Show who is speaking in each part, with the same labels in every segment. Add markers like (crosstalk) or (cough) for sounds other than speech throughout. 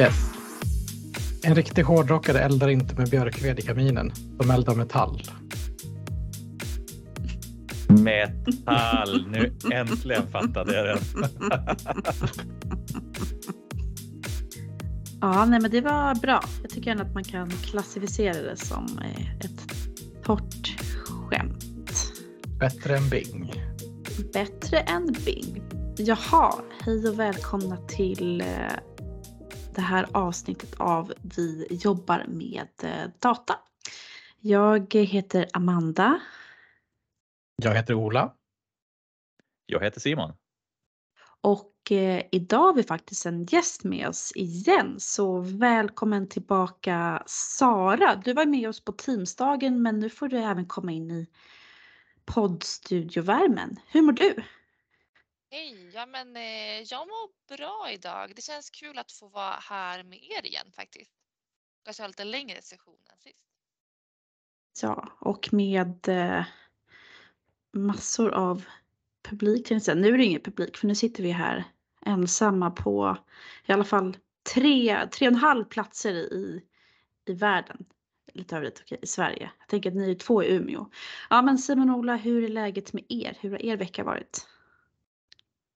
Speaker 1: Yes. En riktig hårdrockare eldar inte med björkved i kaminen. De eldar metall.
Speaker 2: Metall. Nu äntligen fattade jag den. (laughs)
Speaker 3: Ja, nej, men det var bra. Jag tycker ändå att man kan klassificera det som eh, ett torrt skämt.
Speaker 1: Bättre än Bing.
Speaker 3: Bättre än Bing. Jaha, hej och välkomna till eh, det här avsnittet av Vi jobbar med eh, data. Jag heter Amanda.
Speaker 1: Jag heter Ola.
Speaker 2: Jag heter Simon.
Speaker 3: Och eh, idag har vi faktiskt en gäst med oss igen. Så välkommen tillbaka Sara. Du var med oss på Teamsdagen men nu får du även komma in i poddstudiovärmen. Hur mår du?
Speaker 4: Hej, ja men eh, jag mår bra idag. Det känns kul att få vara här med er igen faktiskt. Kanske ha lite längre session än sist.
Speaker 3: Ja, och med eh, massor av publik. Nu är det ingen publik för nu sitter vi här ensamma på i alla fall tre, tre och en halv platser i, i världen. Lite övrigt okej, i Sverige. Jag tänker att ni är två i Umeå. Ja men Simon och Ola, hur är läget med er? Hur har er vecka varit?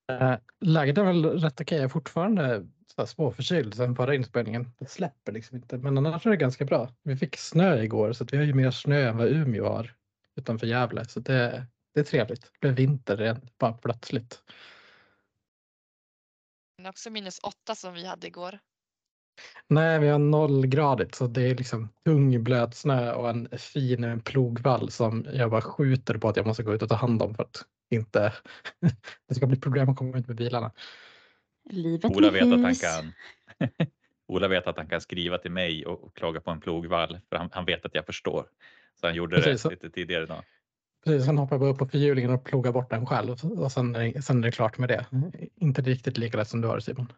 Speaker 1: Eh, Läget är väl rätt okej. Jag är fortfarande småförkyld sen förra inspelningen. Det släpper liksom inte. Men annars är det ganska bra. Vi fick snö igår så vi har ju mer snö än vad Umeå har utanför Gävle. Så det, det är trevligt. Det blev vinter igen, bara plötsligt.
Speaker 4: Men också minus åtta som vi hade igår.
Speaker 1: Nej, vi har nollgradigt så det är liksom tung blöt snö och en fin plogvall som jag bara skjuter på att jag måste gå ut och ta hand om för att inte (laughs) det ska bli problem att komma ut med bilarna.
Speaker 3: Livet
Speaker 2: Ola vet, att han kan, (laughs) Ola vet att han kan skriva till mig och, och klaga på en plogvall för han, han vet att jag förstår. Så han gjorde
Speaker 1: Precis,
Speaker 2: det lite tidigare idag.
Speaker 1: Precis, sen hoppar jag bara upp på fyrhjulingen och plogar bort den själv och sen är, det- sen är det klart med det. Inte riktigt lika lätt som du har Simon.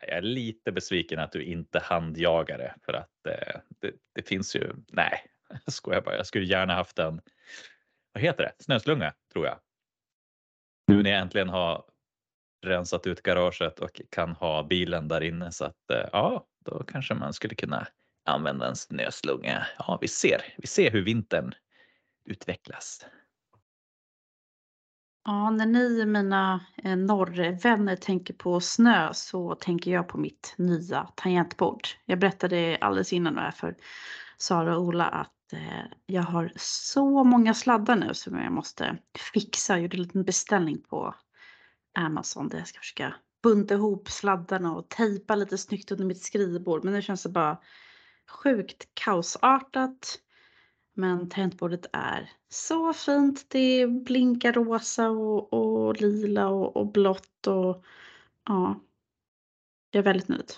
Speaker 2: Jag är lite besviken att du inte handjagar det för att eh, det, det finns ju, nej, (laughs) jag skojar bara. Jag skulle gärna haft en, vad heter det, snöslunga tror jag. Nu när jag äntligen har rensat ut garaget och kan ha bilen där inne så att eh, ja, då kanske man skulle kunna använda en snöslunga. Ja, vi ser, vi ser hur vintern utvecklas.
Speaker 3: Ja, när ni mina eh, norrvänner tänker på snö så tänker jag på mitt nya tangentbord. Jag berättade alldeles innan det här för Sara och Ola att Eh, jag har så många sladdar nu som jag måste fixa. Jag gjorde en liten beställning på Amazon där jag ska försöka bunta ihop sladdarna och tejpa lite snyggt under mitt skrivbord. Men nu känns det bara sjukt kaosartat. Men tangentbordet är så fint. Det blinkar rosa och, och lila och, och blått och ja. Jag är väldigt nöjd.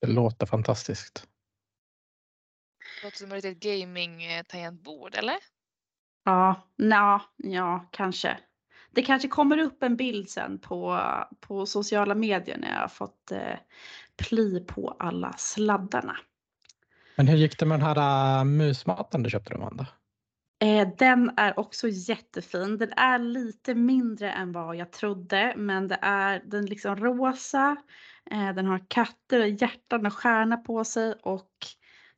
Speaker 1: Det låter fantastiskt.
Speaker 4: Det låter som ett litet gaming-tangentbord, eller?
Speaker 3: Ja, nja, ja, kanske. Det kanske kommer upp en bild sen på, på sociala medier när jag har fått eh, pli på alla sladdarna.
Speaker 1: Men hur gick det med den här äh, musmattan du köpte Amanda?
Speaker 3: Eh, den är också jättefin. Den är lite mindre än vad jag trodde, men det är den liksom rosa. Eh, den har katter och hjärtan och stjärna på sig och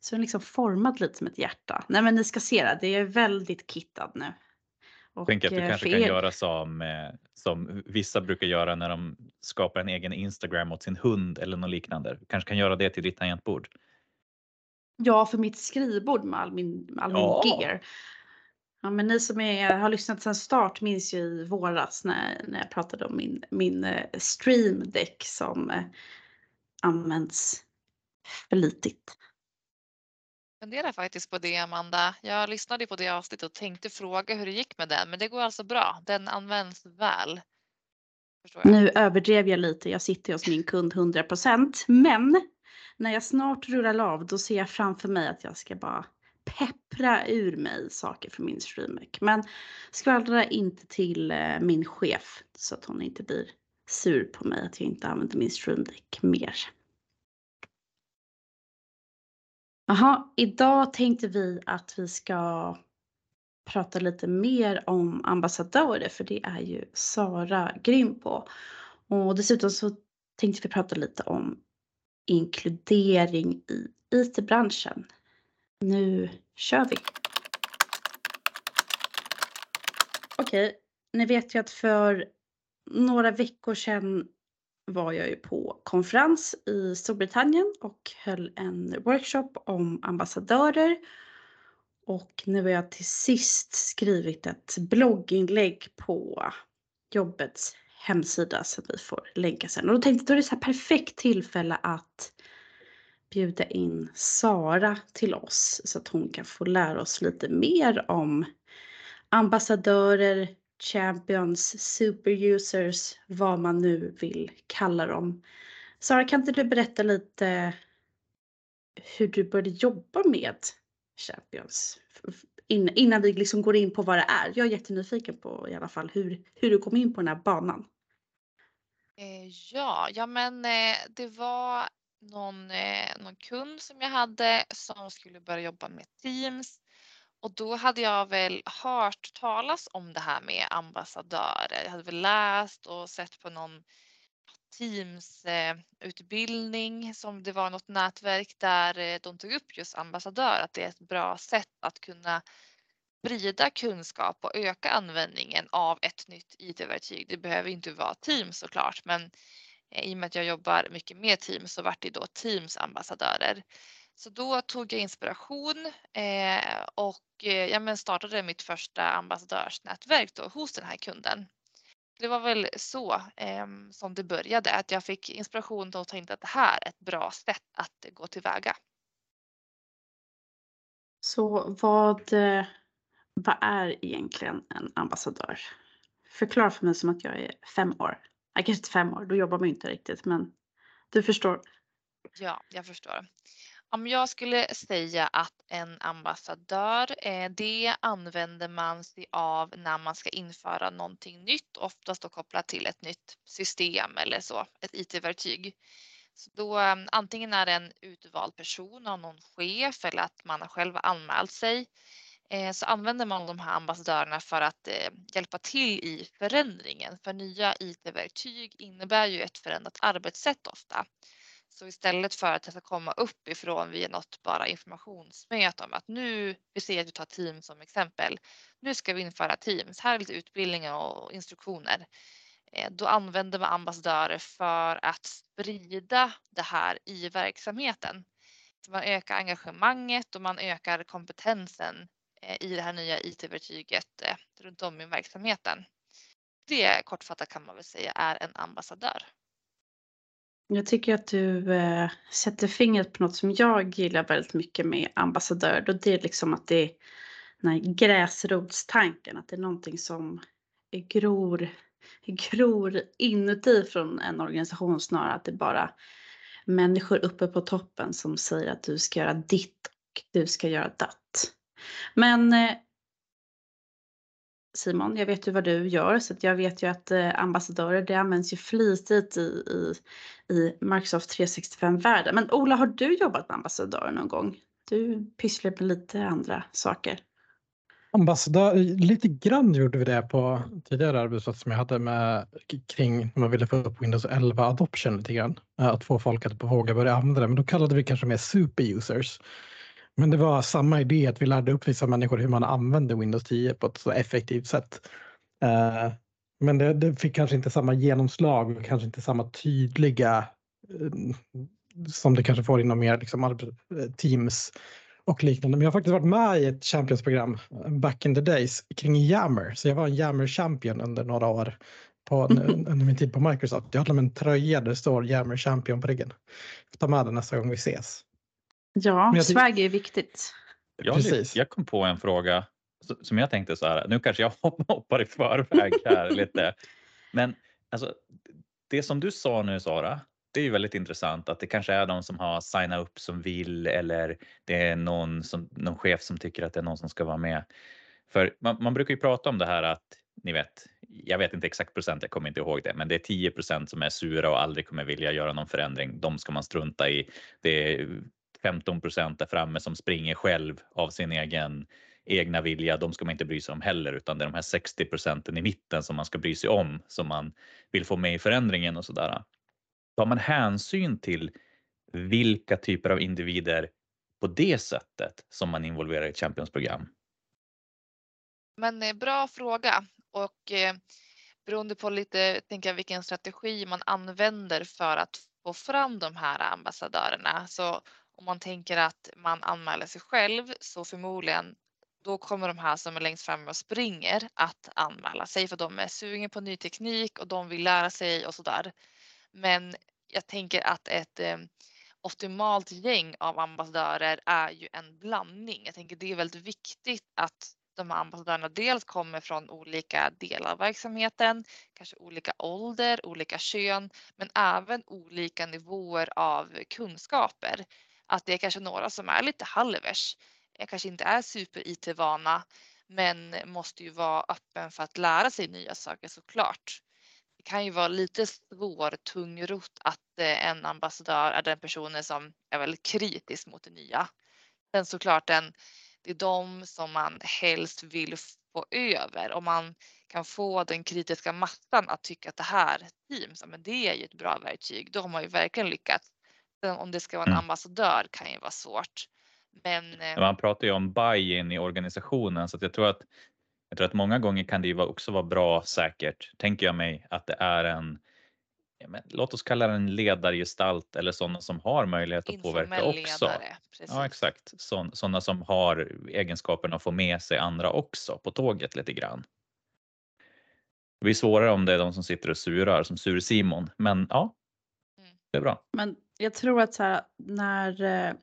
Speaker 3: så är den liksom formad lite som ett hjärta. Nej, men ni ska se det. Det är väldigt kittad nu. Och,
Speaker 2: Tänk att du
Speaker 3: eh,
Speaker 2: kanske kan
Speaker 3: er-
Speaker 2: göra som, eh, som vissa brukar göra när de skapar en egen Instagram åt sin hund eller något liknande. Du kanske kan göra det till ditt tangentbord.
Speaker 3: Ja, för mitt skrivbord med all min, med all min
Speaker 2: Ja.
Speaker 3: gear. Ja, men ni som är, har lyssnat sedan start minns ju i våras när, när jag pratade om min, min eh, stream deck som används flitigt
Speaker 4: funderar faktiskt på det, Amanda. Jag lyssnade på det avsnittet och tänkte fråga hur det gick med den, men det går alltså bra. Den används väl. Jag.
Speaker 3: Nu överdrev jag lite, jag sitter hos min kund 100% men när jag snart rullar av då ser jag framför mig att jag ska bara peppra ur mig saker från min streamer. Men skvallra inte till eh, min chef så att hon inte blir sur på mig att jag inte använder min streamdeck mer. Jaha, idag tänkte vi att vi ska prata lite mer om ambassadörer för det är ju Sara grym på. Och dessutom så tänkte vi prata lite om inkludering i IT-branschen. Nu kör vi! Okej, ni vet ju att för några veckor sedan var jag ju på konferens i Storbritannien och höll en workshop om ambassadörer. Och nu har jag till sist skrivit ett blogginlägg på jobbets hemsida som vi får länka sen. Och då tänkte jag då är det så här perfekt tillfälle att bjuda in Sara till oss så att hon kan få lära oss lite mer om ambassadörer, champions, superusers, vad man nu vill kalla dem. Sara, kan inte du berätta lite hur du började jobba med champions? innan vi liksom går in på vad det är. Jag är jättenyfiken på i alla fall hur, hur du kom in på den här banan.
Speaker 4: Eh, ja, ja men eh, det var någon, eh, någon kund som jag hade som skulle börja jobba med Teams och då hade jag väl hört talas om det här med ambassadörer. Jag hade väl läst och sett på någon Teams eh, utbildning som det var något nätverk där eh, de tog upp just ambassadör, att det är ett bra sätt att kunna sprida kunskap och öka användningen av ett nytt IT-verktyg. Det behöver inte vara Teams såklart, men eh, i och med att jag jobbar mycket med Teams så vart det då Teams ambassadörer. Så då tog jag inspiration eh, och eh, ja, men startade mitt första ambassadörsnätverk då hos den här kunden. Det var väl så eh, som det började, att jag fick inspiration och tänkte att det här är ett bra sätt att gå tillväga.
Speaker 3: Så vad, eh, vad är egentligen en ambassadör? Förklara för mig som att jag är fem år. Jag kanske inte fem år, då jobbar man inte riktigt, men du förstår.
Speaker 4: Ja, jag förstår. Om jag skulle säga att en ambassadör, eh, det använder man sig av när man ska införa någonting nytt, oftast då kopplat till ett nytt system eller så, ett IT-verktyg. Så då mm, antingen är det en utvald person av någon chef eller att man har själv anmält sig eh, så använder man de här ambassadörerna för att eh, hjälpa till i förändringen. För nya IT-verktyg innebär ju ett förändrat arbetssätt ofta. Så istället för att det ska komma uppifrån via något bara informationsmöte om att nu, vi ser att du tar Teams som exempel. Nu ska vi införa Teams. Här är lite utbildningar och instruktioner. Eh, då använder man ambassadörer för att sprida det här i verksamheten. Så man ökar engagemanget och man ökar kompetensen eh, i det här nya IT-verktyget eh, runt om i verksamheten. Det kortfattat kan man väl säga är en ambassadör.
Speaker 3: Jag tycker att du eh, sätter fingret på något som jag gillar väldigt mycket med ambassadör. Och det är liksom att det är den här gräsrotstanken. Att det är någonting som gror, gror inuti från en organisation snarare att det är bara människor uppe på toppen som säger att du ska göra ditt och du ska göra datt. Men eh, Simon, jag vet ju vad du gör så jag vet ju att eh, ambassadörer det används ju flitigt i, i, i Microsoft 365-världen. Men Ola, har du jobbat med ambassadörer någon gång? Du pysslar med lite andra saker.
Speaker 1: Ambassadör, lite grann gjorde vi det på tidigare arbetsplats som jag hade med kring när man ville få upp Windows 11 adoption lite grann. Eh, att få folk att våga börja använda det, men då kallade vi kanske mer superusers. Men det var samma idé att vi lärde upp vissa människor hur man använder Windows 10 på ett så effektivt sätt. Uh, men det, det, fick kanske inte samma genomslag och kanske inte samma tydliga uh, som det kanske får inom mer liksom, eh, Teams och liknande. Men jag har faktiskt varit med i ett Champions-program back in the days kring Yammer. Så jag var en Yammer champion under några år på, (laughs) under min tid på Microsoft. Jag med en tröja där det står Yammer champion på ryggen. Jag får ta med den nästa gång vi ses.
Speaker 3: Ja, jag swag är viktigt.
Speaker 2: Jag, Precis. jag kom på en fråga som jag tänkte så här, nu kanske jag (laughs) hoppar i förväg här lite. Men alltså, det som du sa nu Sara, det är ju väldigt intressant att det kanske är de som har signat upp som vill eller det är någon, som, någon chef som tycker att det är någon som ska vara med. För man, man brukar ju prata om det här att ni vet, jag vet inte exakt procent, jag kommer inte ihåg det, men det är 10 procent som är sura och aldrig kommer vilja göra någon förändring. De ska man strunta i. Det är 15 procent där framme som springer själv av sin egen egna vilja. De ska man inte bry sig om heller, utan det är de här 60 procenten i mitten som man ska bry sig om som man vill få med i förändringen och så där. Tar man hänsyn till vilka typer av individer på det sättet som man involverar i ett Champions-program?
Speaker 4: Men eh, bra fråga och eh, beroende på lite tänker jag, vilken strategi man använder för att få fram de här ambassadörerna. Så om man tänker att man anmäler sig själv så förmodligen då kommer de här som är längst fram och springer att anmäla sig för de är sugna på ny teknik och de vill lära sig och så där. Men jag tänker att ett eh, optimalt gäng av ambassadörer är ju en blandning. Jag tänker det är väldigt viktigt att de här ambassadörerna dels kommer från olika delar av verksamheten, kanske olika ålder, olika kön, men även olika nivåer av kunskaper. Att det är kanske några som är lite halvers, eh, kanske inte är super IT-vana, men måste ju vara öppen för att lära sig nya saker såklart. Det kan ju vara lite svår, tungrot att eh, en ambassadör är den personen som är väldigt kritisk mot det nya. Sen såklart den det är de som man helst vill få över. Om man kan få den kritiska massan att tycka att det här Teams, men det är ju ett bra verktyg. Då har man ju verkligen lyckats. Om det ska vara en mm. ambassadör kan ju vara svårt. Men,
Speaker 2: eh, man pratar ju om buy-in i organisationen så att jag tror att jag tror att många gånger kan det ju också vara bra säkert, tänker jag mig, att det är en ja, men, låt oss kalla den ledargestalt eller sådana som har möjlighet att påverka också. Ledare, ja, exakt. Sådana som har egenskapen att få med sig andra också på tåget lite grann. Det blir svårare om det är de som sitter och surar som Sur-Simon, men ja, mm. det är bra.
Speaker 3: Men jag tror att så här, när, eh,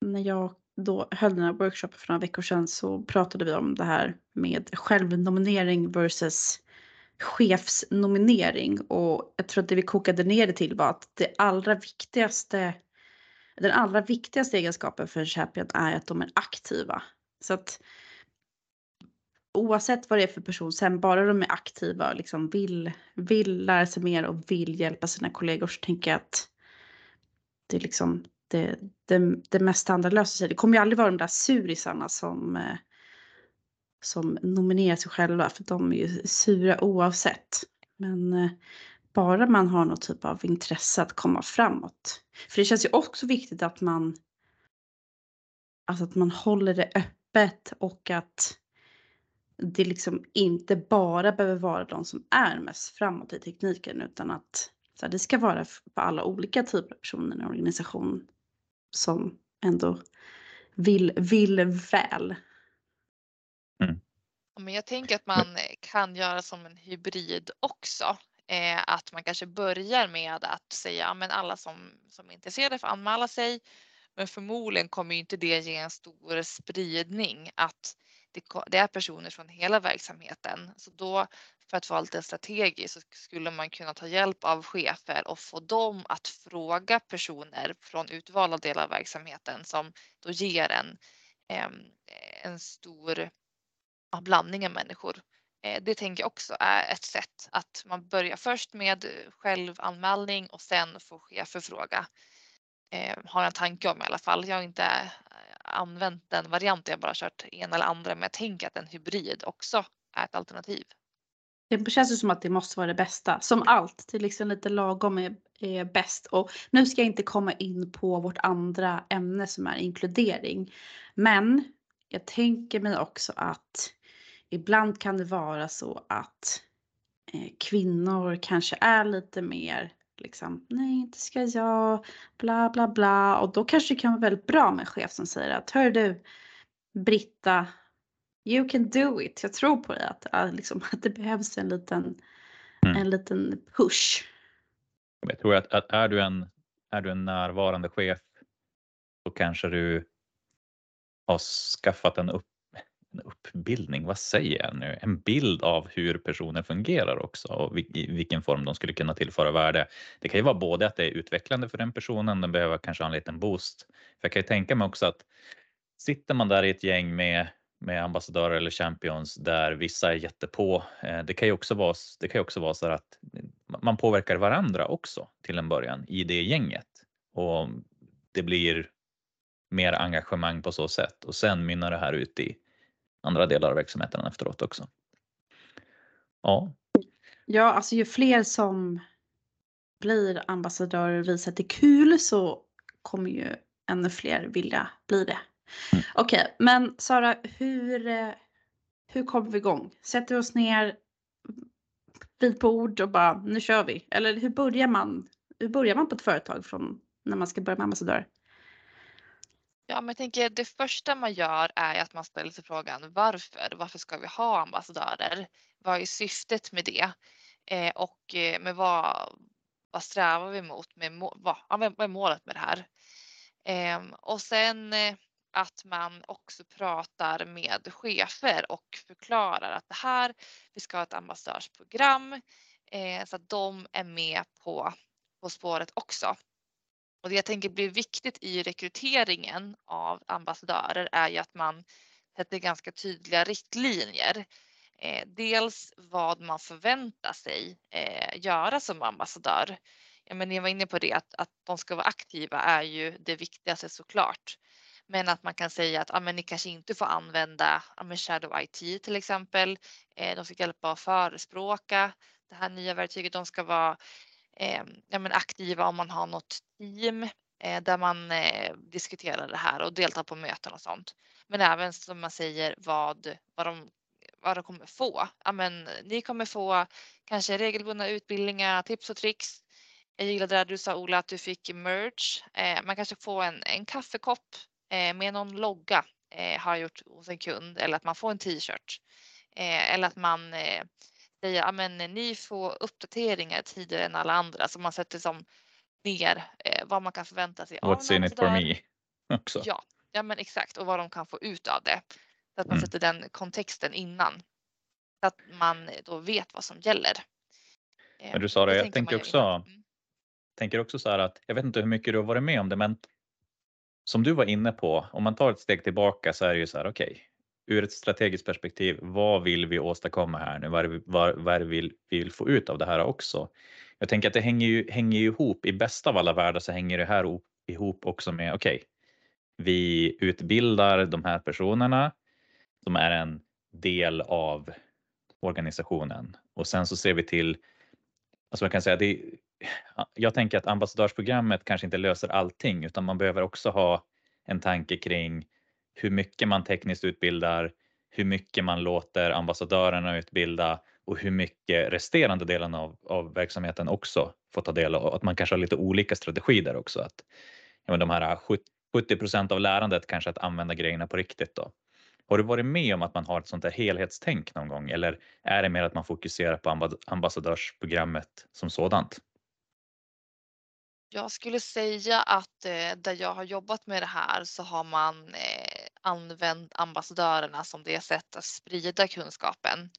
Speaker 3: när jag då höll den här workshopen för några veckor sedan så pratade vi om det här med självnominering versus chefsnominering och jag tror att det vi kokade ner det till var att det allra viktigaste den allra viktigaste egenskapen för en champion är att de är aktiva. Så att oavsett vad det är för person, sen bara de är aktiva och liksom vill, vill lära sig mer och vill hjälpa sina kollegor så tänker jag att det är liksom det, det, det mesta andra löser sig. Det kommer ju aldrig vara de där surisarna som eh, som nominerar sig själva för de är ju sura oavsett. Men eh, bara man har något typ av intresse att komma framåt. För det känns ju också viktigt att man alltså att man håller det öppet och att det liksom inte bara behöver vara de som är mest framåt i tekniken utan att så här, det ska vara för alla olika typer av personer i en organisation som ändå vill, vill väl.
Speaker 4: Mm. Men jag tänker att man kan göra som en hybrid också. Eh, att man kanske börjar med att säga att alla som, som är intresserade får anmäla sig. Men förmodligen kommer inte det ge en stor spridning att det, det är personer från hela verksamheten. Så då för att vara lite strategisk så skulle man kunna ta hjälp av chefer och få dem att fråga personer från utvalda delar av verksamheten som då ger en, en stor blandning av människor. Eh, det tänker jag också är ett sätt att man börjar först med eh, självanmälning och sen får chefer fråga. Eh, har en tanke om i alla fall. Jag har inte använt den varianten, jag bara kört en eller andra, men jag tänker att en hybrid också är ett alternativ.
Speaker 3: Det känns ju som att det måste vara det bästa. Som allt, det är liksom lite lagom är, är bäst. Och nu ska jag inte komma in på vårt andra ämne som är inkludering. Men jag tänker mig också att ibland kan det vara så att eh, kvinnor kanske är lite mer liksom, nej inte ska jag, bla bla bla. Och då kanske det kan vara väldigt bra med en chef som säger att hör du Britta, you can do it. Jag tror på dig att, liksom, (laughs) att det behövs en liten, mm. en liten push.
Speaker 2: Jag tror att, att, är, du en, är du en närvarande chef så kanske du har skaffat en upp en uppbildning, vad säger jag nu? En bild av hur personer fungerar också och i vilken form de skulle kunna tillföra värde. Det kan ju vara både att det är utvecklande för den personen, den behöver kanske ha en liten boost. För jag kan ju tänka mig också att sitter man där i ett gäng med med ambassadörer eller champions där vissa är jättepå. Eh, det kan ju också vara, det kan ju också vara så att man påverkar varandra också till en början i det gänget och det blir mer engagemang på så sätt och sen mynnar det här ut i andra delar av verksamheten efteråt också. Ja.
Speaker 3: Ja, alltså ju fler som blir ambassadörer och visar att det är kul så kommer ju ännu fler vilja bli det.
Speaker 2: Mm.
Speaker 3: Okej, okay, men Sara, hur, eh, hur kommer vi igång? Sätter vi oss ner vid bord och bara nu kör vi? Eller hur börjar man? Hur börjar man på ett företag från när man ska börja med ambassadör?
Speaker 4: Ja, men jag tänker det första man gör är att man ställer sig frågan varför? Varför ska vi ha ambassadörer? Vad är syftet med det? Eh, och eh, med vad, vad strävar vi mot? Med, vad, vad är målet med det här? Eh, och sen eh, att man också pratar med chefer och förklarar att det här, vi ska ha ett ambassadörsprogram eh, så att de är med på, på spåret också. Och det jag tänker blir viktigt i rekryteringen av ambassadörer är ju att man sätter ganska tydliga riktlinjer. Eh, dels vad man förväntar sig eh, göra som ambassadör. Ja, men jag var inne på det att, att de ska vara aktiva är ju det viktigaste såklart. Men att man kan säga att ja, men ni kanske inte får använda ja, men Shadow IT till exempel. Eh, de ska hjälpa att förespråka det här nya verktyget. De ska vara Eh, ja, men aktiva om man har något team eh, där man eh, diskuterar det här och deltar på möten och sånt. Men även som man säger vad, vad, de, vad de kommer få. Ja, men, ni kommer få kanske regelbundna utbildningar, tips och tricks. Jag gillade det du sa Ola att du fick merch. Eh, man kanske får en, en kaffekopp eh, med någon logga eh, har gjort hos en kund eller att man får en t-shirt. Eh, eller att man eh, säga att ni får uppdateringar tidigare än alla andra så man sätter som ner eh, vad man kan förvänta sig.
Speaker 2: What's in it for me? (laughs) Också.
Speaker 4: Ja, ja, men exakt och vad de kan få ut av det. Så att man mm. sätter den kontexten innan. Så att man då vet vad som gäller.
Speaker 2: Eh, men du sa det, jag tänker också, mm. tänker också så här att jag vet inte hur mycket du har varit med om det, men som du var inne på, om man tar ett steg tillbaka så är det ju så här, okej, okay, ur ett strategiskt perspektiv, vad vill vi åstadkomma här nu? Vad är det, vad, vad är det vi vill få ut av det här också? Jag tänker att det hänger ju, hänger ju ihop, i bästa av alla världar så hänger det här ihop också med, okej, okay, vi utbildar de här personerna som är en del av organisationen och sen så ser vi till, alltså man kan säga det, jag tänker att ambassadörsprogrammet kanske inte löser allting utan man behöver också ha en tanke kring hur mycket man tekniskt utbildar, hur mycket man låter ambassadörerna utbilda och hur mycket resterande delen av, av verksamheten också får ta del av. Att man kanske har lite olika strategier där också. Att, ja, de här eh, 70 procent av lärandet kanske att använda grejerna på riktigt. Då. Har du varit med om att man har ett sånt där helhetstänk någon gång eller är det mer att man fokuserar på ambassadörsprogrammet som sådant?
Speaker 4: Jag skulle säga att eh, där jag har jobbat med det här så har man eh, använt ambassadörerna som det sätt att sprida kunskapen.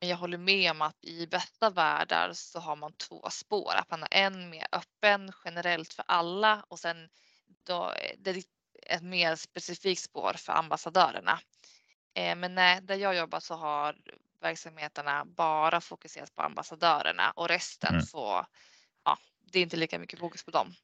Speaker 4: Men jag håller med om att i bästa världar så har man två spår. Att man har en mer öppen generellt för alla och sen då, det är ett mer specifikt spår för ambassadörerna. Eh, men nej, där jag jobbar så har verksamheterna bara fokuserat på ambassadörerna och resten mm. får det är inte lika mycket fokus på dem.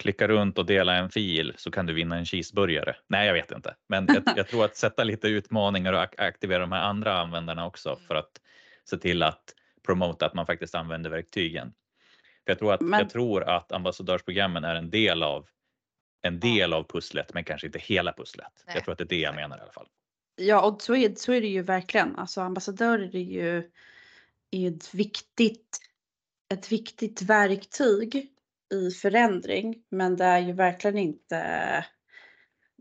Speaker 2: Klicka runt och dela en fil så kan du vinna en cheeseburgare. Nej, jag vet inte, men jag, (laughs) jag tror att sätta lite utmaningar och aktivera de här andra användarna också mm. för att se till att promota att man faktiskt använder verktygen. För jag tror att, men... jag tror att ambassadörsprogrammen är en del av en del av pusslet, men kanske inte hela pusslet. Nej. Jag tror att det är det jag menar i alla fall.
Speaker 3: Ja, och så är, så är det ju verkligen. Alltså ambassadörer är ju är ett viktigt ett viktigt verktyg i förändring, men det är ju verkligen inte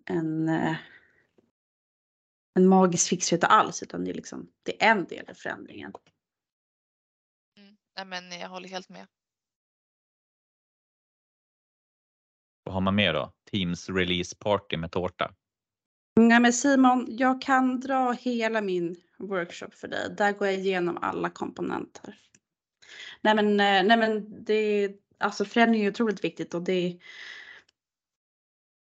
Speaker 3: en, en magisk fixrätt alls, utan det är, liksom, det är en del i förändringen.
Speaker 4: Mm. Nej, men jag håller helt med.
Speaker 2: Vad har man mer då? Teams release party med tårta?
Speaker 3: Nej men Simon, jag kan dra hela min workshop för dig. Där går jag igenom alla komponenter. Nej men, eh, nej men det, alltså förändring är otroligt viktigt och det,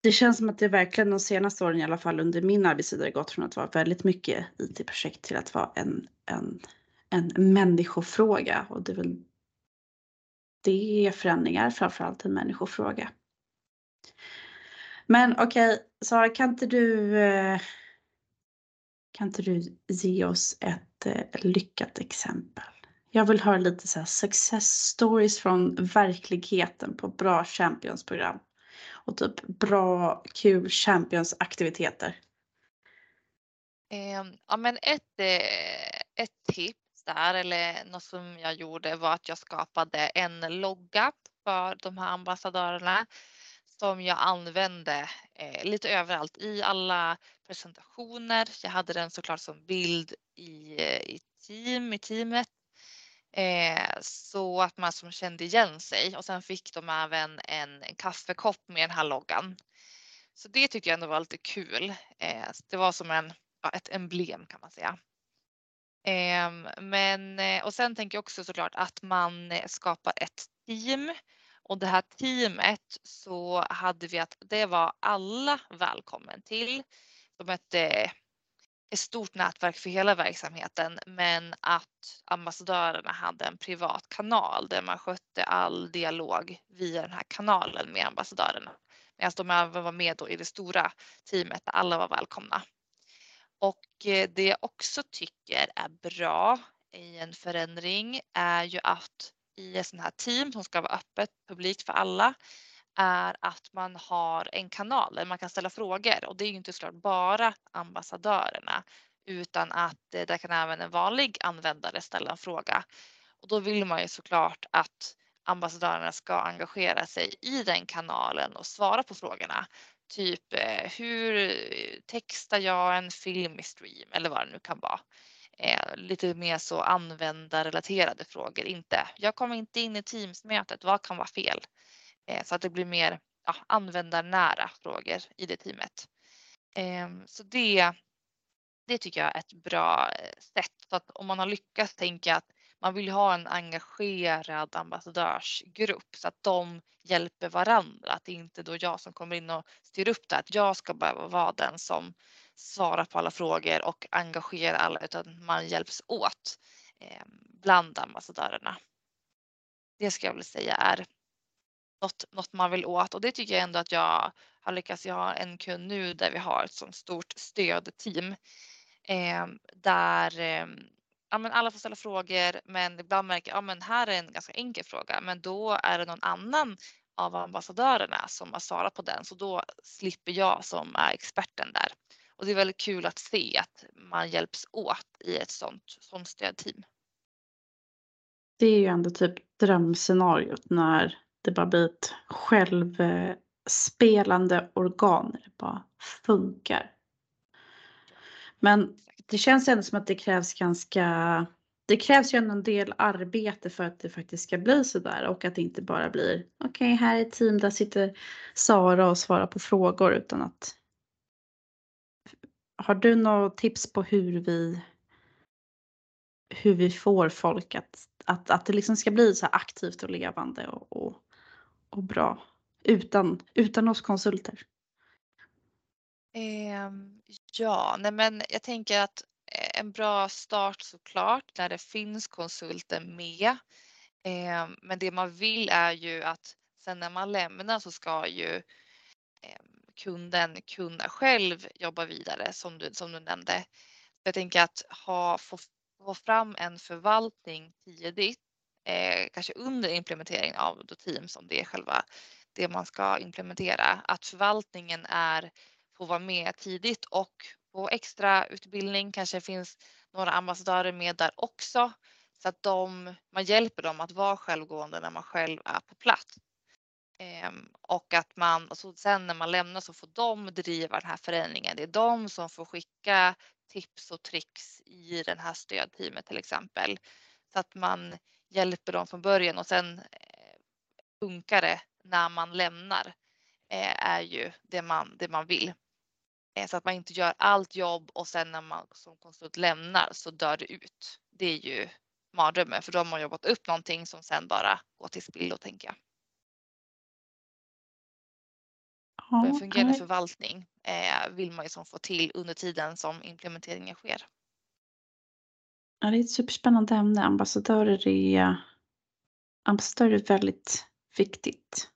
Speaker 3: det känns som att det verkligen de senaste åren i alla fall under min arbetstid har gått från att vara väldigt mycket IT-projekt till att vara en, en, en människofråga och det är väl det är förändringar, framförallt en människofråga. Men okej, okay, Sara, kan inte du eh, kan inte du ge oss ett eh, lyckat exempel? Jag vill höra lite så här success stories från verkligheten på bra championsprogram. Och typ bra, kul championsaktiviteter.
Speaker 4: Eh, ja, men ett, eh, ett tips där, eller något som jag gjorde var att jag skapade en logga för de här ambassadörerna som jag använde eh, lite överallt i alla presentationer. Jag hade den såklart som bild i, eh, i team, i teamet. Eh, så att man som kände igen sig och sen fick de även en, en kaffekopp med den här loggan. Så det tyckte jag ändå var lite kul. Eh, det var som en, ja, ett emblem kan man säga. Ehm, men eh, och sen tänker jag också såklart att man eh, skapar ett team och det här teamet så hade vi att det var alla välkommen till. De hette ett stort nätverk för hela verksamheten men att ambassadörerna hade en privat kanal där man skötte all dialog via den här kanalen med ambassadörerna. Medan de även var med då i det stora teamet där alla var välkomna. Och eh, det jag också tycker är bra i en förändring är ju att i ett sånt här team som ska vara öppet publikt för alla är att man har en kanal där man kan ställa frågor och det är ju inte såklart bara ambassadörerna utan att eh, där kan även en vanlig användare ställa en fråga. Och då vill man ju såklart att ambassadörerna ska engagera sig i den kanalen och svara på frågorna. Typ eh, hur textar jag en film i stream eller vad det nu kan vara. Eh, lite mer så användarrelaterade frågor. Inte, jag kommer inte in i Teams-mötet, vad kan vara fel? Eh, så att det blir mer ja, användarnära frågor i det teamet. Eh, så det, det tycker jag är ett bra eh, sätt. Så att om man har lyckats tänka att man vill ha en engagerad ambassadörsgrupp så att de hjälper varandra. Att det inte är då jag som kommer in och styr upp det. Att jag ska behöva vara den som svarar på alla frågor och engagerar alla utan man hjälps åt ehm, bland ambassadörerna. Det ska jag väl säga är något, något man vill åt och det tycker jag ändå att jag har lyckats. Jag har en kund nu där vi har ett sånt stort stödteam eh, där eh, ja, men alla får ställa frågor men ibland märker jag att här är en ganska enkel fråga men då är det någon annan av ambassadörerna som har svarat på den så då slipper jag som är experten där. Och det är väldigt kul att se att man hjälps åt i ett sånt, sånt stödteam.
Speaker 3: Det är ju ändå typ drömscenariot när det bara blir ett självspelande organ. Det bara funkar. Men det känns ändå som att det krävs ganska det krävs ju ändå en del arbete för att det faktiskt ska bli så där och att det inte bara blir okej, okay, här är ett team, där sitter Sara och svarar på frågor utan att har du några tips på hur vi hur vi får folk att, att, att det liksom ska bli så aktivt och levande och, och, och bra utan, utan oss konsulter?
Speaker 4: Eh, ja, nej men jag tänker att eh, en bra start såklart när det finns konsulter med. Eh, men det man vill är ju att sen när man lämnar så ska ju eh, kunden kunna själv jobba vidare som du, som du nämnde. Jag tänker att ha, få, få fram en förvaltning tidigt, eh, kanske under implementeringen av då Teams om det är själva det man ska implementera. Att förvaltningen är, får vara med tidigt och på extra utbildning kanske finns några ambassadörer med där också så att de, man hjälper dem att vara självgående när man själv är på plats. Ehm, och att man, och så sen när man lämnar så får de driva den här förändringen. Det är de som får skicka tips och tricks i den här stödteamet till exempel. Så att man hjälper dem från början och sen eh, funkar det när man lämnar eh, är ju det man, det man vill. Eh, så att man inte gör allt jobb och sen när man som konsult lämnar så dör det ut. Det är ju mardrömmen för då har man jobbat upp någonting som sen bara går till spillo tänker jag. Ja, en fungerande förvaltning vill man ju som få till under tiden som implementeringen sker.
Speaker 3: Ja, det är ett superspännande ämne. Ambassadörer är, ambassadörer är väldigt viktigt.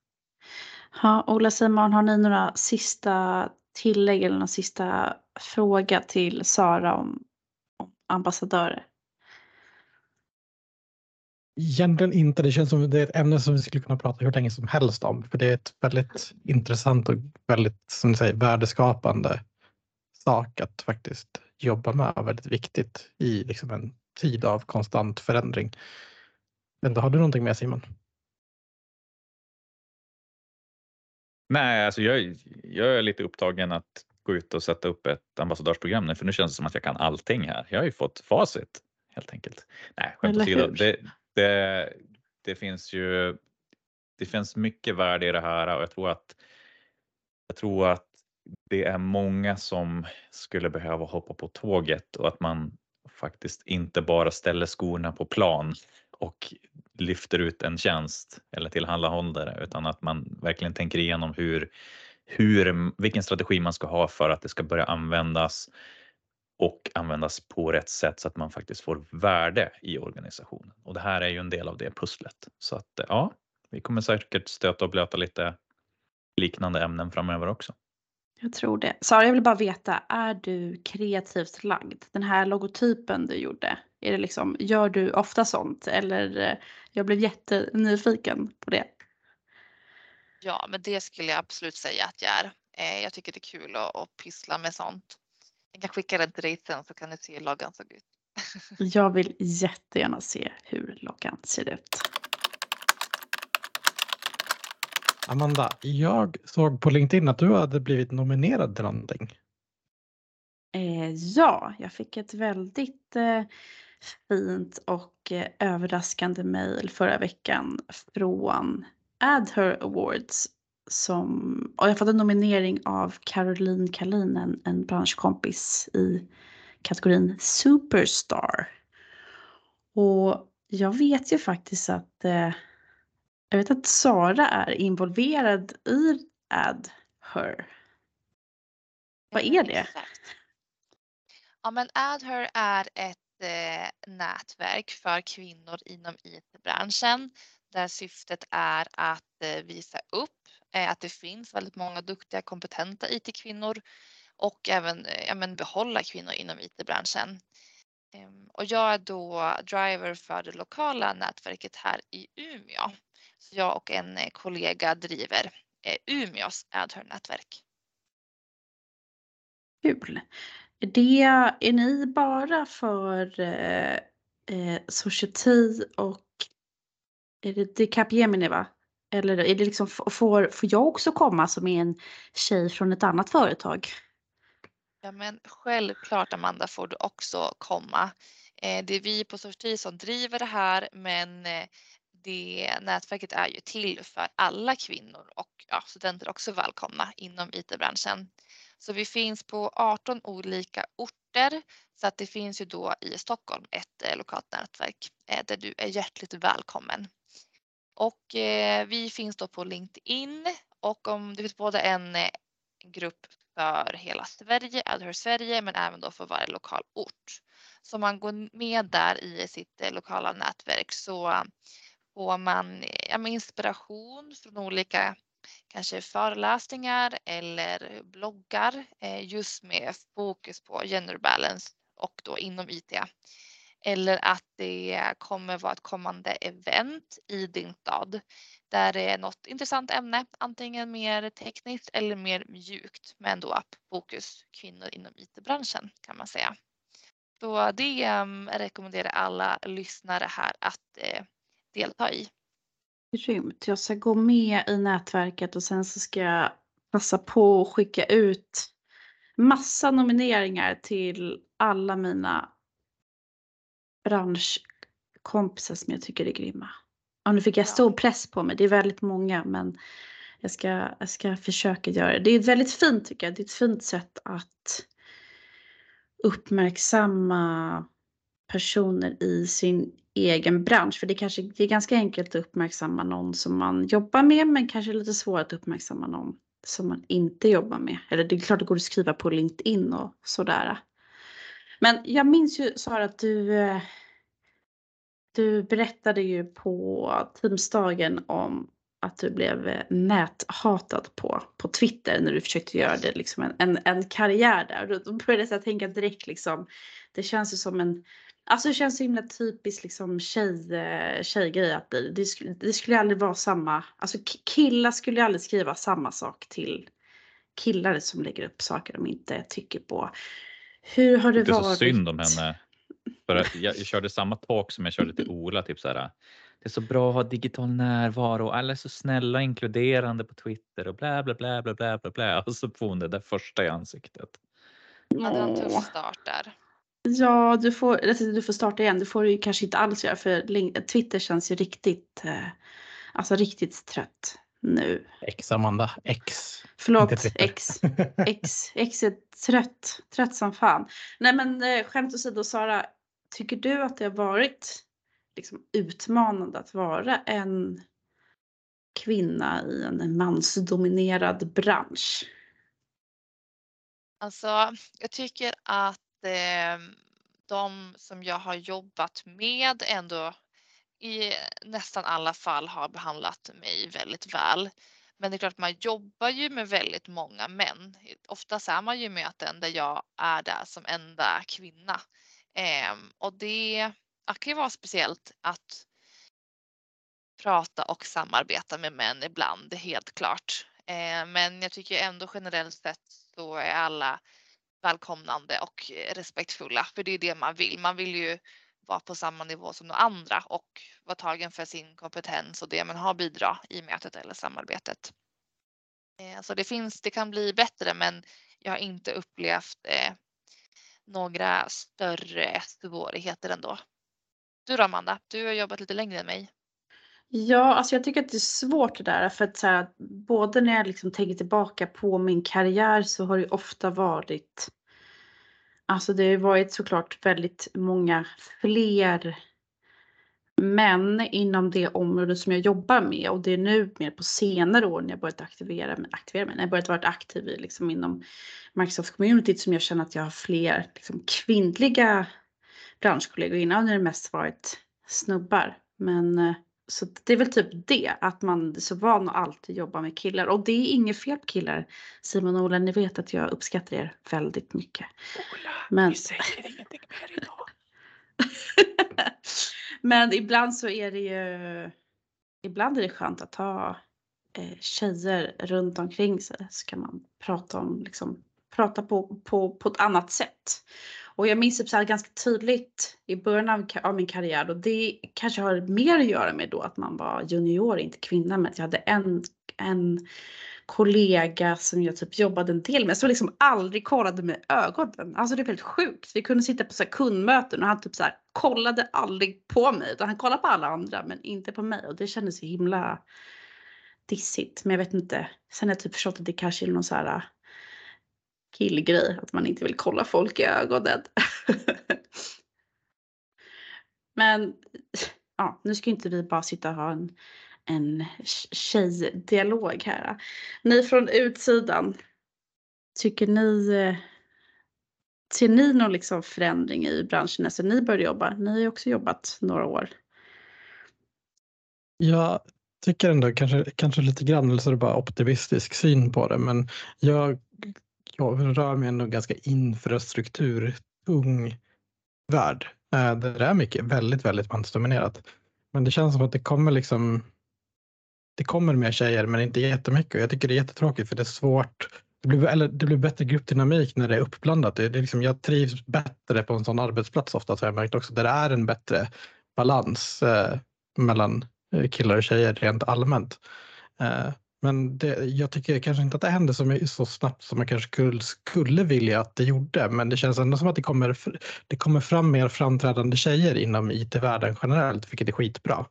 Speaker 3: Ja, Ola Simon, har ni några sista tillägg eller någon sista fråga till Sara om, om ambassadörer?
Speaker 1: Egentligen inte. Det känns som det är ett ämne som vi skulle kunna prata hur länge som helst om. För det är ett väldigt intressant och väldigt, som du säger, värdeskapande sak att faktiskt jobba med. Väldigt viktigt i liksom en tid av konstant förändring. Men då har du någonting med Simon?
Speaker 2: Nej, alltså jag, jag är lite upptagen att gå ut och sätta upp ett ambassadörsprogram nu, för nu känns det som att jag kan allting här. Jag har ju fått facit helt enkelt. Nej, skämt åsido. Det, det, det finns ju det finns mycket värde i det här och jag tror att jag tror att det är många som skulle behöva hoppa på tåget och att man faktiskt inte bara ställer skorna på plan och lyfter ut en tjänst eller tillhandahållare utan att man verkligen tänker igenom hur, hur, vilken strategi man ska ha för att det ska börja användas och användas på rätt sätt så att man faktiskt får värde i organisationen. Och det här är ju en del av det pusslet. Så att ja, vi kommer säkert stöta och blöta lite liknande ämnen framöver också.
Speaker 3: Jag tror det. Sara, jag vill bara veta, är du kreativt lagd? Den här logotypen du gjorde, är det liksom, gör du ofta sånt? Eller eh, jag blev jättenyfiken på det.
Speaker 4: Ja, men det skulle jag absolut säga att jag är. Eh, jag tycker det är kul att, att pyssla med sånt. Jag kan skicka den till dig sen så kan du se hur loggan såg ut. (laughs)
Speaker 3: jag vill jättegärna se hur loggan ser ut.
Speaker 1: Amanda, jag såg på LinkedIn att du hade blivit nominerad till någonting.
Speaker 3: Eh, ja, jag fick ett väldigt eh, fint och eh, överraskande mejl förra veckan från Adher Awards. Som, och jag fått en nominering av Caroline Kalin, en, en branschkompis i kategorin Superstar. Och jag vet ju faktiskt att eh, jag vet att Sara är involverad i AdHer. Vad är det?
Speaker 4: Ja, men AdHer är ett eh, nätverk för kvinnor inom IT-branschen där syftet är att eh, visa upp eh, att det finns väldigt många duktiga kompetenta IT-kvinnor och även eh, ja, men behålla kvinnor inom IT-branschen. Ehm, och jag är då driver för det lokala nätverket här i Umeå. Så jag och en eh, kollega driver eh, Umeås AdHer-nätverk.
Speaker 3: Kul. Det, är ni bara för eh, eh, Society och är det, det Capgemini va? Eller är det liksom, får, får jag också komma som är en tjej från ett annat företag?
Speaker 4: Ja men självklart Amanda får du också komma. Det är vi på Society som driver det här men det nätverket är ju till för alla kvinnor och ja, studenter också välkomna inom IT-branschen. Så vi finns på 18 olika orter så att det finns ju då i Stockholm ett eh, lokalt nätverk eh, där du är hjärtligt välkommen. Och eh, vi finns då på LinkedIn och om det finns både en eh, grupp för hela Sverige, Adher Sverige, men även då för varje lokal ort. Så om man går med där i sitt eh, lokala nätverk så får man ja, inspiration från olika kanske föreläsningar eller bloggar eh, just med fokus på gender balance och då inom IT. Eller att det kommer vara ett kommande event i din stad där det är något intressant ämne, antingen mer tekniskt eller mer mjukt, men då fokus kvinnor inom IT-branschen kan man säga. Så det ehm, rekommenderar alla lyssnare här att eh, delta i.
Speaker 3: Grymt. Jag ska gå med i nätverket och sen så ska jag passa på att skicka ut massa nomineringar till alla mina branschkompisar som jag tycker är grymma. Ja, nu fick jag stor press på mig. Det är väldigt många men jag ska, jag ska försöka göra det. Det är väldigt fint tycker jag. Det är ett fint sätt att uppmärksamma personer i sin egen bransch. För det, kanske, det är ganska enkelt att uppmärksamma någon som man jobbar med men kanske lite svårare att uppmärksamma någon som man inte jobbar med. Eller det är klart det går att skriva på LinkedIn och sådär. Men jag minns ju Sara att du, du berättade ju på Teamsdagen om att du blev näthatad på, på Twitter när du försökte göra det liksom en, en, en karriär där. Då började jag tänka direkt liksom, det känns ju som en Alltså det känns så himla typiskt liksom tjej, eh, tjejgrej att det, det, skulle, det skulle aldrig vara samma, alltså killar skulle aldrig skriva samma sak till killar som lägger upp saker de inte tycker på. Hur har det,
Speaker 2: det
Speaker 3: varit?
Speaker 2: Det är så synd om henne. För att jag, jag körde samma talk som jag körde till Ola, typ så här. Det är så bra att ha digital närvaro. Alla är så snälla och inkluderande på Twitter och bla bla bla bla bla bla bla. Och så får hon det där första i ansiktet.
Speaker 4: Ja, det var en tuff start där.
Speaker 3: Ja, du får, alltså, du får starta igen. Det får du ju kanske inte alls göra för Twitter känns ju riktigt, eh, alltså riktigt trött nu.
Speaker 1: X Amanda, X.
Speaker 3: Förlåt, X. X. X är trött, trött som fan. Nej men eh, skämt åsido Sara, tycker du att det har varit liksom, utmanande att vara en kvinna i en mansdominerad bransch?
Speaker 4: Alltså, jag tycker att Ehm, de som jag har jobbat med ändå i nästan alla fall har behandlat mig väldigt väl. Men det är klart, man jobbar ju med väldigt många män. Oftast är man ju möten där jag är där som enda kvinna. Eh, och det kan ju vara speciellt att prata och samarbeta med män ibland, helt klart. Eh, men jag tycker ändå generellt sett så är alla välkomnande och eh, respektfulla, för det är det man vill. Man vill ju vara på samma nivå som de andra och vara tagen för sin kompetens och det man har bidra i mötet eller samarbetet. Eh, så det finns, det kan bli bättre, men jag har inte upplevt eh, några större svårigheter ändå. Du då Amanda, du har jobbat lite längre än mig.
Speaker 3: Ja, alltså jag tycker att det är svårt det där för att så här, både när jag liksom tänker tillbaka på min karriär så har det ofta varit Alltså det har varit såklart väldigt många fler män inom det område som jag jobbar med och det är nu mer på senare år när jag börjat aktivera mig, aktivera mig när jag börjat vara aktiv i, liksom inom Microsoft Community som jag känner att jag har fler liksom, kvinnliga branschkollegor. Innan har det mest varit snubbar. Men eh, så det är väl typ det, att man är så van att alltid jobba med killar. Och det är inget fel på killar. Simon och Ola, ni vet att jag uppskattar er väldigt mycket.
Speaker 2: Ola, Men... vi säger ingenting mer idag. (laughs)
Speaker 3: Men ibland så är det ju, ibland är det skönt att ha eh, tjejer runt omkring sig. Så kan man prata om, liksom, prata på, på, på ett annat sätt. Och jag minns typ så här ganska tydligt i början av, av, min karriär och det kanske har mer att göra med då att man var junior, inte kvinna, men att jag hade en, en kollega som jag typ jobbade en del med som liksom aldrig kollade med ögonen. Alltså det är väldigt sjukt. Vi kunde sitta på så kundmöten och han typ så här, kollade aldrig på mig utan han kollade på alla andra men inte på mig och det kändes så himla dissigt. Men jag vet inte. Sen har jag typ förstått att det kanske är någon så här killgrej, att man inte vill kolla folk i ögonen. (laughs) Men ja, nu ska inte vi bara sitta och ha en, en tjejdialog här. Ni från utsidan, tycker ni eh, Ser ni någon liksom förändring i branschen sen ni började jobba? Ni har ju också jobbat några år.
Speaker 1: Jag tycker ändå kanske, kanske lite grann, eller så är det bara optimistisk syn på det, men jag jag rör mig ändå ganska infrastrukturtung värld. Eh, det är mycket, väldigt, väldigt mansdominerat. Men det känns som att det kommer liksom det kommer mer tjejer men inte jättemycket och jag tycker det är jättetråkigt för det är svårt. Det blir, eller det blir bättre gruppdynamik när det är uppblandat. Det, det är liksom, jag trivs bättre på en sån arbetsplats ofta har jag märkt också där det är en bättre balans eh, mellan eh, killar och tjejer rent allmänt. Eh, men det, jag tycker kanske inte att det händer så, så snabbt som man kanske skulle, skulle vilja att det gjorde. Men det känns ändå som att det kommer, det kommer fram mer framträdande tjejer inom IT-världen generellt, vilket är skitbra.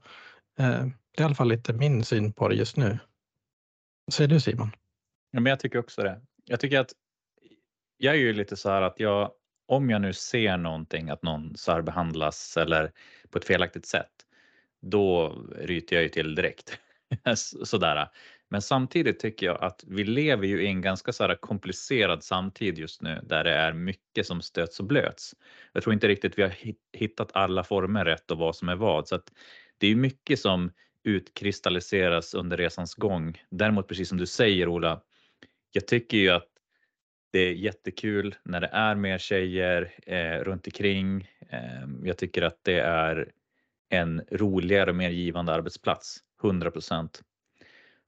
Speaker 1: Eh, det är i alla fall lite min syn på det just nu. Vad säger du Simon?
Speaker 2: Ja, men jag tycker också det. Jag tycker att jag är ju lite så här att jag, om jag nu ser någonting att någon särbehandlas eller på ett felaktigt sätt, då ryter jag ju till direkt. (laughs) Sådär. Men samtidigt tycker jag att vi lever ju i en ganska så komplicerad samtid just nu där det är mycket som stöts och blöts. Jag tror inte riktigt vi har hittat alla former rätt och vad som är vad så att det är mycket som utkristalliseras under resans gång. Däremot precis som du säger Ola, jag tycker ju att Det är jättekul när det är mer tjejer eh, runt omkring. Eh, jag tycker att det är en roligare och mer givande arbetsplats. 100 procent.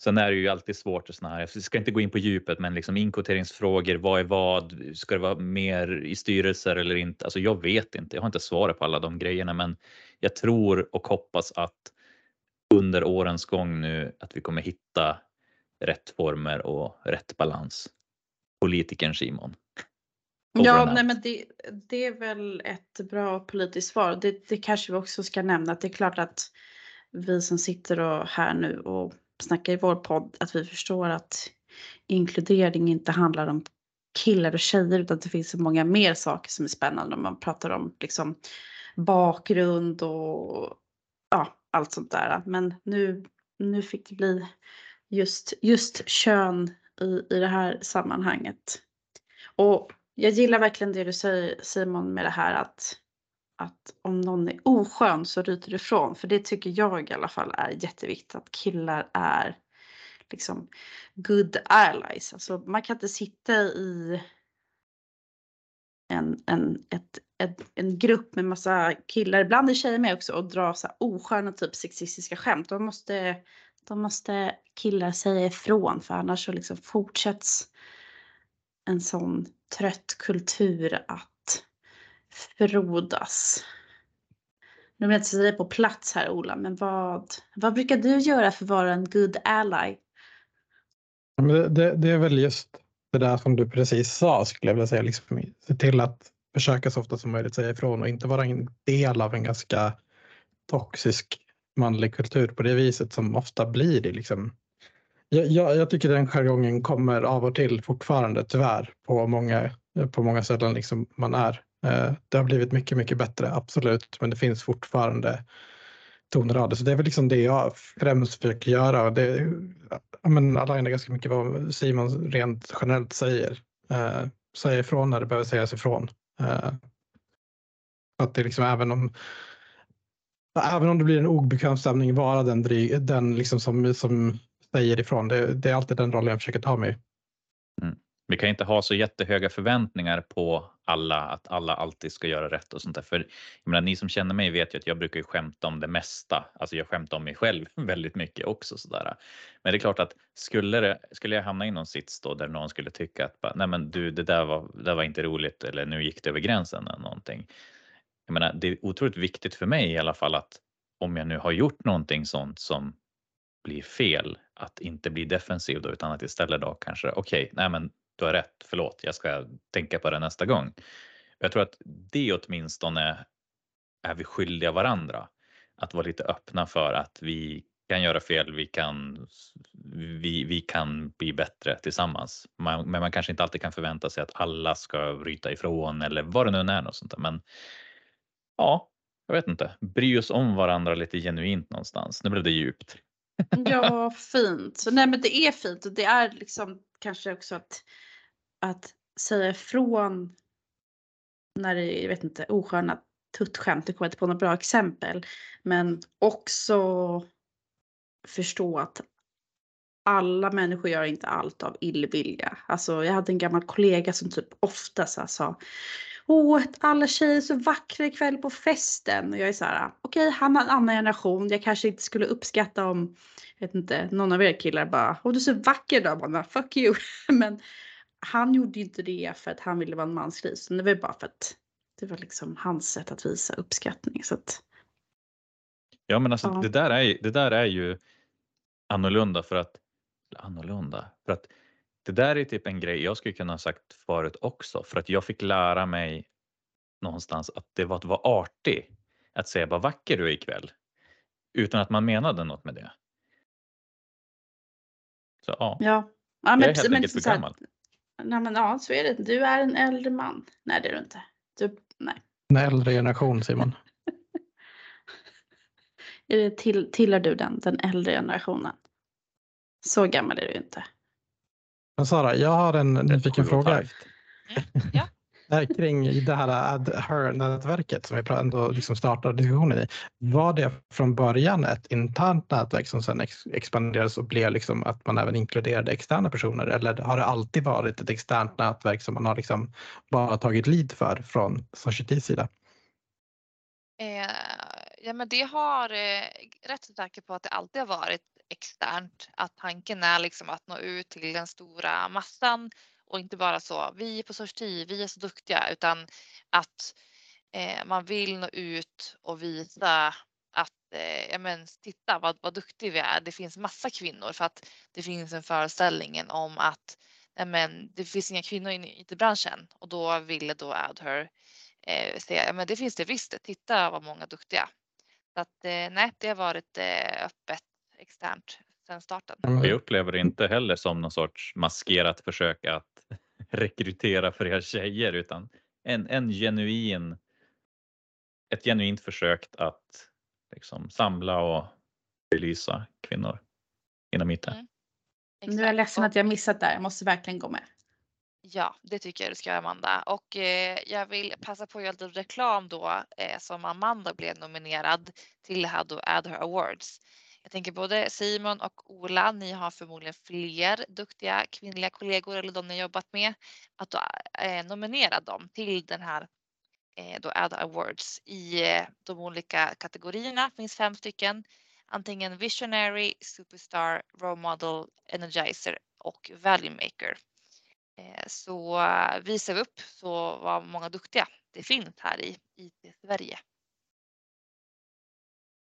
Speaker 2: Sen är det ju alltid svårt och såna här, jag ska inte gå in på djupet, men liksom inkvoteringsfrågor, vad är vad? Ska det vara mer i styrelser eller inte? Alltså jag vet inte, jag har inte svaret på alla de grejerna, men jag tror och hoppas att under årens gång nu att vi kommer hitta rätt former och rätt balans. Politikern Simon.
Speaker 3: Ja, nej, men det, det är väl ett bra politiskt svar. Det, det kanske vi också ska nämna att det är klart att vi som sitter och här nu och snackar i vår podd att vi förstår att inkludering inte handlar om killar och tjejer utan att det finns så många mer saker som är spännande om man pratar om liksom bakgrund och ja, allt sånt där. Men nu, nu fick det bli just, just kön i, i det här sammanhanget. Och jag gillar verkligen det du säger Simon med det här att, att om någon är oskön så ryter du ifrån. För det tycker jag i alla fall är jätteviktigt att killar är liksom good allies. Alltså man kan inte sitta i en, en, ett, ett, en grupp med massa killar, ibland är tjejer med också, och dra så här osköna typ sexistiska skämt. De måste, de måste killar säga ifrån för annars så liksom fortsätts en sån trött kultur att frodas. Nu vill jag inte säga på plats här Ola, men vad, vad brukar du göra för att vara en good ally?
Speaker 1: Det, det, det, är väl just det där som du precis sa skulle jag vilja säga. Liksom, se till att försöka så ofta som möjligt säga ifrån och inte vara en del av en ganska toxisk manlig kultur på det viset som ofta blir det. Liksom. Jag, jag, jag tycker den jargongen kommer av och till fortfarande tyvärr på många, på många ställen liksom man är. Eh, det har blivit mycket, mycket bättre, absolut, men det finns fortfarande Tonrader. Så det är väl liksom det jag främst försöker göra. Och det, ja, men alla är ganska mycket vad Simon rent generellt säger. Eh, säga ifrån när det behöver sägas ifrån. Eh, att det liksom även om Även om det blir en obekväm stämning, vara den, dryg den liksom som, som säger ifrån. Det, det är alltid den rollen jag försöker ta mig.
Speaker 2: Mm. Vi kan inte ha så jättehöga förväntningar på alla att alla alltid ska göra rätt och sånt där. För jag menar, ni som känner mig vet ju att jag brukar ju skämta om det mesta. Alltså jag skämtar om mig själv (laughs) väldigt mycket också sådär. Men det är klart att skulle, det, skulle jag hamna i någon sits då där någon skulle tycka att nej men du, det där var, det där var inte roligt eller nu gick det över gränsen eller någonting. Jag menar, det är otroligt viktigt för mig i alla fall att om jag nu har gjort någonting sånt som blir fel, att inte bli defensiv då, utan att istället då kanske okej, okay, nej men du har rätt, förlåt, jag ska tänka på det nästa gång. Jag tror att det åtminstone är vi skyldiga varandra. Att vara lite öppna för att vi kan göra fel, vi kan, vi, vi kan bli bättre tillsammans. Man, men man kanske inte alltid kan förvänta sig att alla ska bryta ifrån eller vad det nu är. Något sånt där. Men ja, jag vet inte, bry oss om varandra lite genuint någonstans. Nu blev det djupt.
Speaker 3: Ja, fint. Nej, men det är fint och det är liksom kanske också att, att säga ifrån när det är, jag vet inte, osköna tuttskämt. Jag kommer inte på några bra exempel. Men också förstå att alla människor gör inte allt av illvilja. Alltså jag hade en gammal kollega som typ ofta så sa Åh, alla tjejer är så vackra ikväll på festen. Och jag är så här, okej, okay, han har en annan generation. Jag kanske inte skulle uppskatta om, jag vet inte, någon av er killar bara, åh du är så vacker då. bara, fuck you. (laughs) Men han gjorde ju inte det för att han ville vara en mansgris. Det var bara för att det var liksom hans sätt att visa uppskattning. Så att,
Speaker 2: ja, men alltså ja. det, där är, det där är ju annorlunda för att, annorlunda, för att det där är typ en grej jag skulle kunna ha sagt förut också för att jag fick lära mig någonstans att det var att vara artig. Att säga vad vacker du är ikväll. Utan att man menade något med det. Så ja,
Speaker 3: ja. ja
Speaker 2: men, jag är helt men, enkelt för gammal.
Speaker 3: Nej men ja, så är det. Du är en äldre man. Nej det är du inte. Du, nej.
Speaker 1: En äldre generation Simon. (laughs)
Speaker 3: är det till, tillhör du den, den äldre generationen? Så gammal är du inte.
Speaker 1: Men Sara, jag har en nyfiken fråga.
Speaker 4: Mm, ja. (laughs)
Speaker 1: kring det här Ad Her-nätverket som vi ändå liksom startade diskussionen i. Var det från början ett internt nätverk som sedan ex- expanderades och blev liksom att man även inkluderade externa personer? Eller har det alltid varit ett externt nätverk som man har liksom bara tagit lead för från Societys sida?
Speaker 4: Eh, ja, men det har eh, rätt säker på att det alltid har varit externt. Att tanken är liksom att nå ut till den stora massan och inte bara så. Vi på Sorti, vi är så duktiga, utan att eh, man vill nå ut och visa att eh, ja, men titta vad, vad duktig vi är. Det finns massa kvinnor för att det finns en föreställning om att ja, men, det finns inga kvinnor i IT-branschen och då ville då Adher eh, säga ja, men det finns det visst. Titta vad många duktiga. Så att eh, nej, det har varit eh, öppet externt sedan starten.
Speaker 2: Och jag upplever det inte heller som någon sorts maskerat försök att (laughs) rekrytera fler tjejer utan en, en genuin, ett genuint försök att liksom samla och belysa kvinnor inom IT.
Speaker 4: Mm.
Speaker 3: Nu är jag ledsen att jag missat där. Jag måste verkligen gå med.
Speaker 4: Ja, det tycker jag du ska göra Amanda. Och eh, jag vill passa på att göra lite reklam då eh, som Amanda blev nominerad till då Adher Awards. Jag tänker både Simon och Ola, ni har förmodligen fler duktiga kvinnliga kollegor eller de ni har jobbat med. Att då, eh, nominera dem till den här eh, då Ada Awards i eh, de olika kategorierna. Det finns fem stycken. Antingen Visionary, Superstar, Role Model, Energizer och Value Maker. Eh, så eh, visar vi upp så vad många duktiga det finns här i IT-Sverige.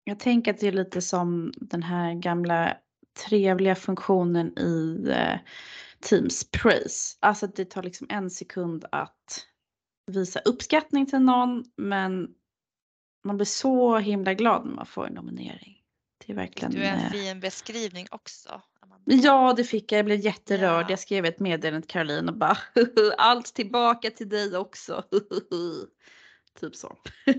Speaker 3: Jag tänker att det är lite som den här gamla trevliga funktionen i eh, Teams Praise. Alltså att det tar liksom en sekund att visa uppskattning till någon men man blir så himla glad när man får en nominering. Det är verkligen...
Speaker 4: Du är en
Speaker 3: eh,
Speaker 4: fin beskrivning också.
Speaker 3: Ja, det fick jag. Jag blev jätterörd.
Speaker 4: Ja.
Speaker 3: Jag skrev ett meddelande till Caroline och bara (laughs) allt tillbaka till dig också. (laughs) typ så. (laughs)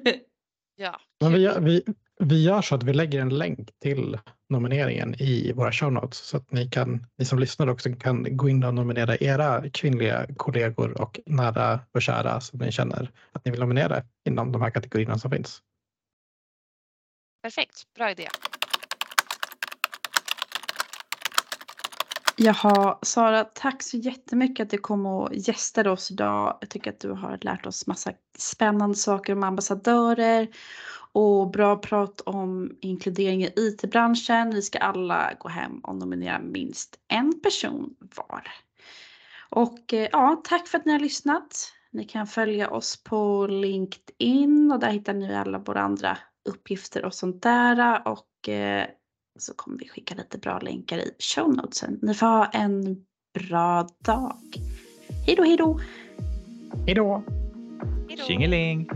Speaker 4: Ja,
Speaker 1: Men vi, vi, vi gör så att vi lägger en länk till nomineringen i våra show notes så att ni, kan, ni som lyssnar också kan gå in och nominera era kvinnliga kollegor och nära och kära som ni känner att ni vill nominera inom de här kategorierna som finns.
Speaker 4: Perfekt, bra idé.
Speaker 3: Jaha, Sara, tack så jättemycket att du kom och gästade oss idag. Jag tycker att du har lärt oss massa spännande saker om ambassadörer och bra prat om inkludering i IT-branschen. Vi ska alla gå hem och nominera minst en person var. Och eh, ja, tack för att ni har lyssnat. Ni kan följa oss på LinkedIn och där hittar ni alla våra andra uppgifter och sånt där. Och eh, så kommer vi skicka lite bra länkar i show notesen. Ni får ha en bra dag. Hej då,
Speaker 1: hej då!
Speaker 4: Hej då!
Speaker 2: Tjingeling!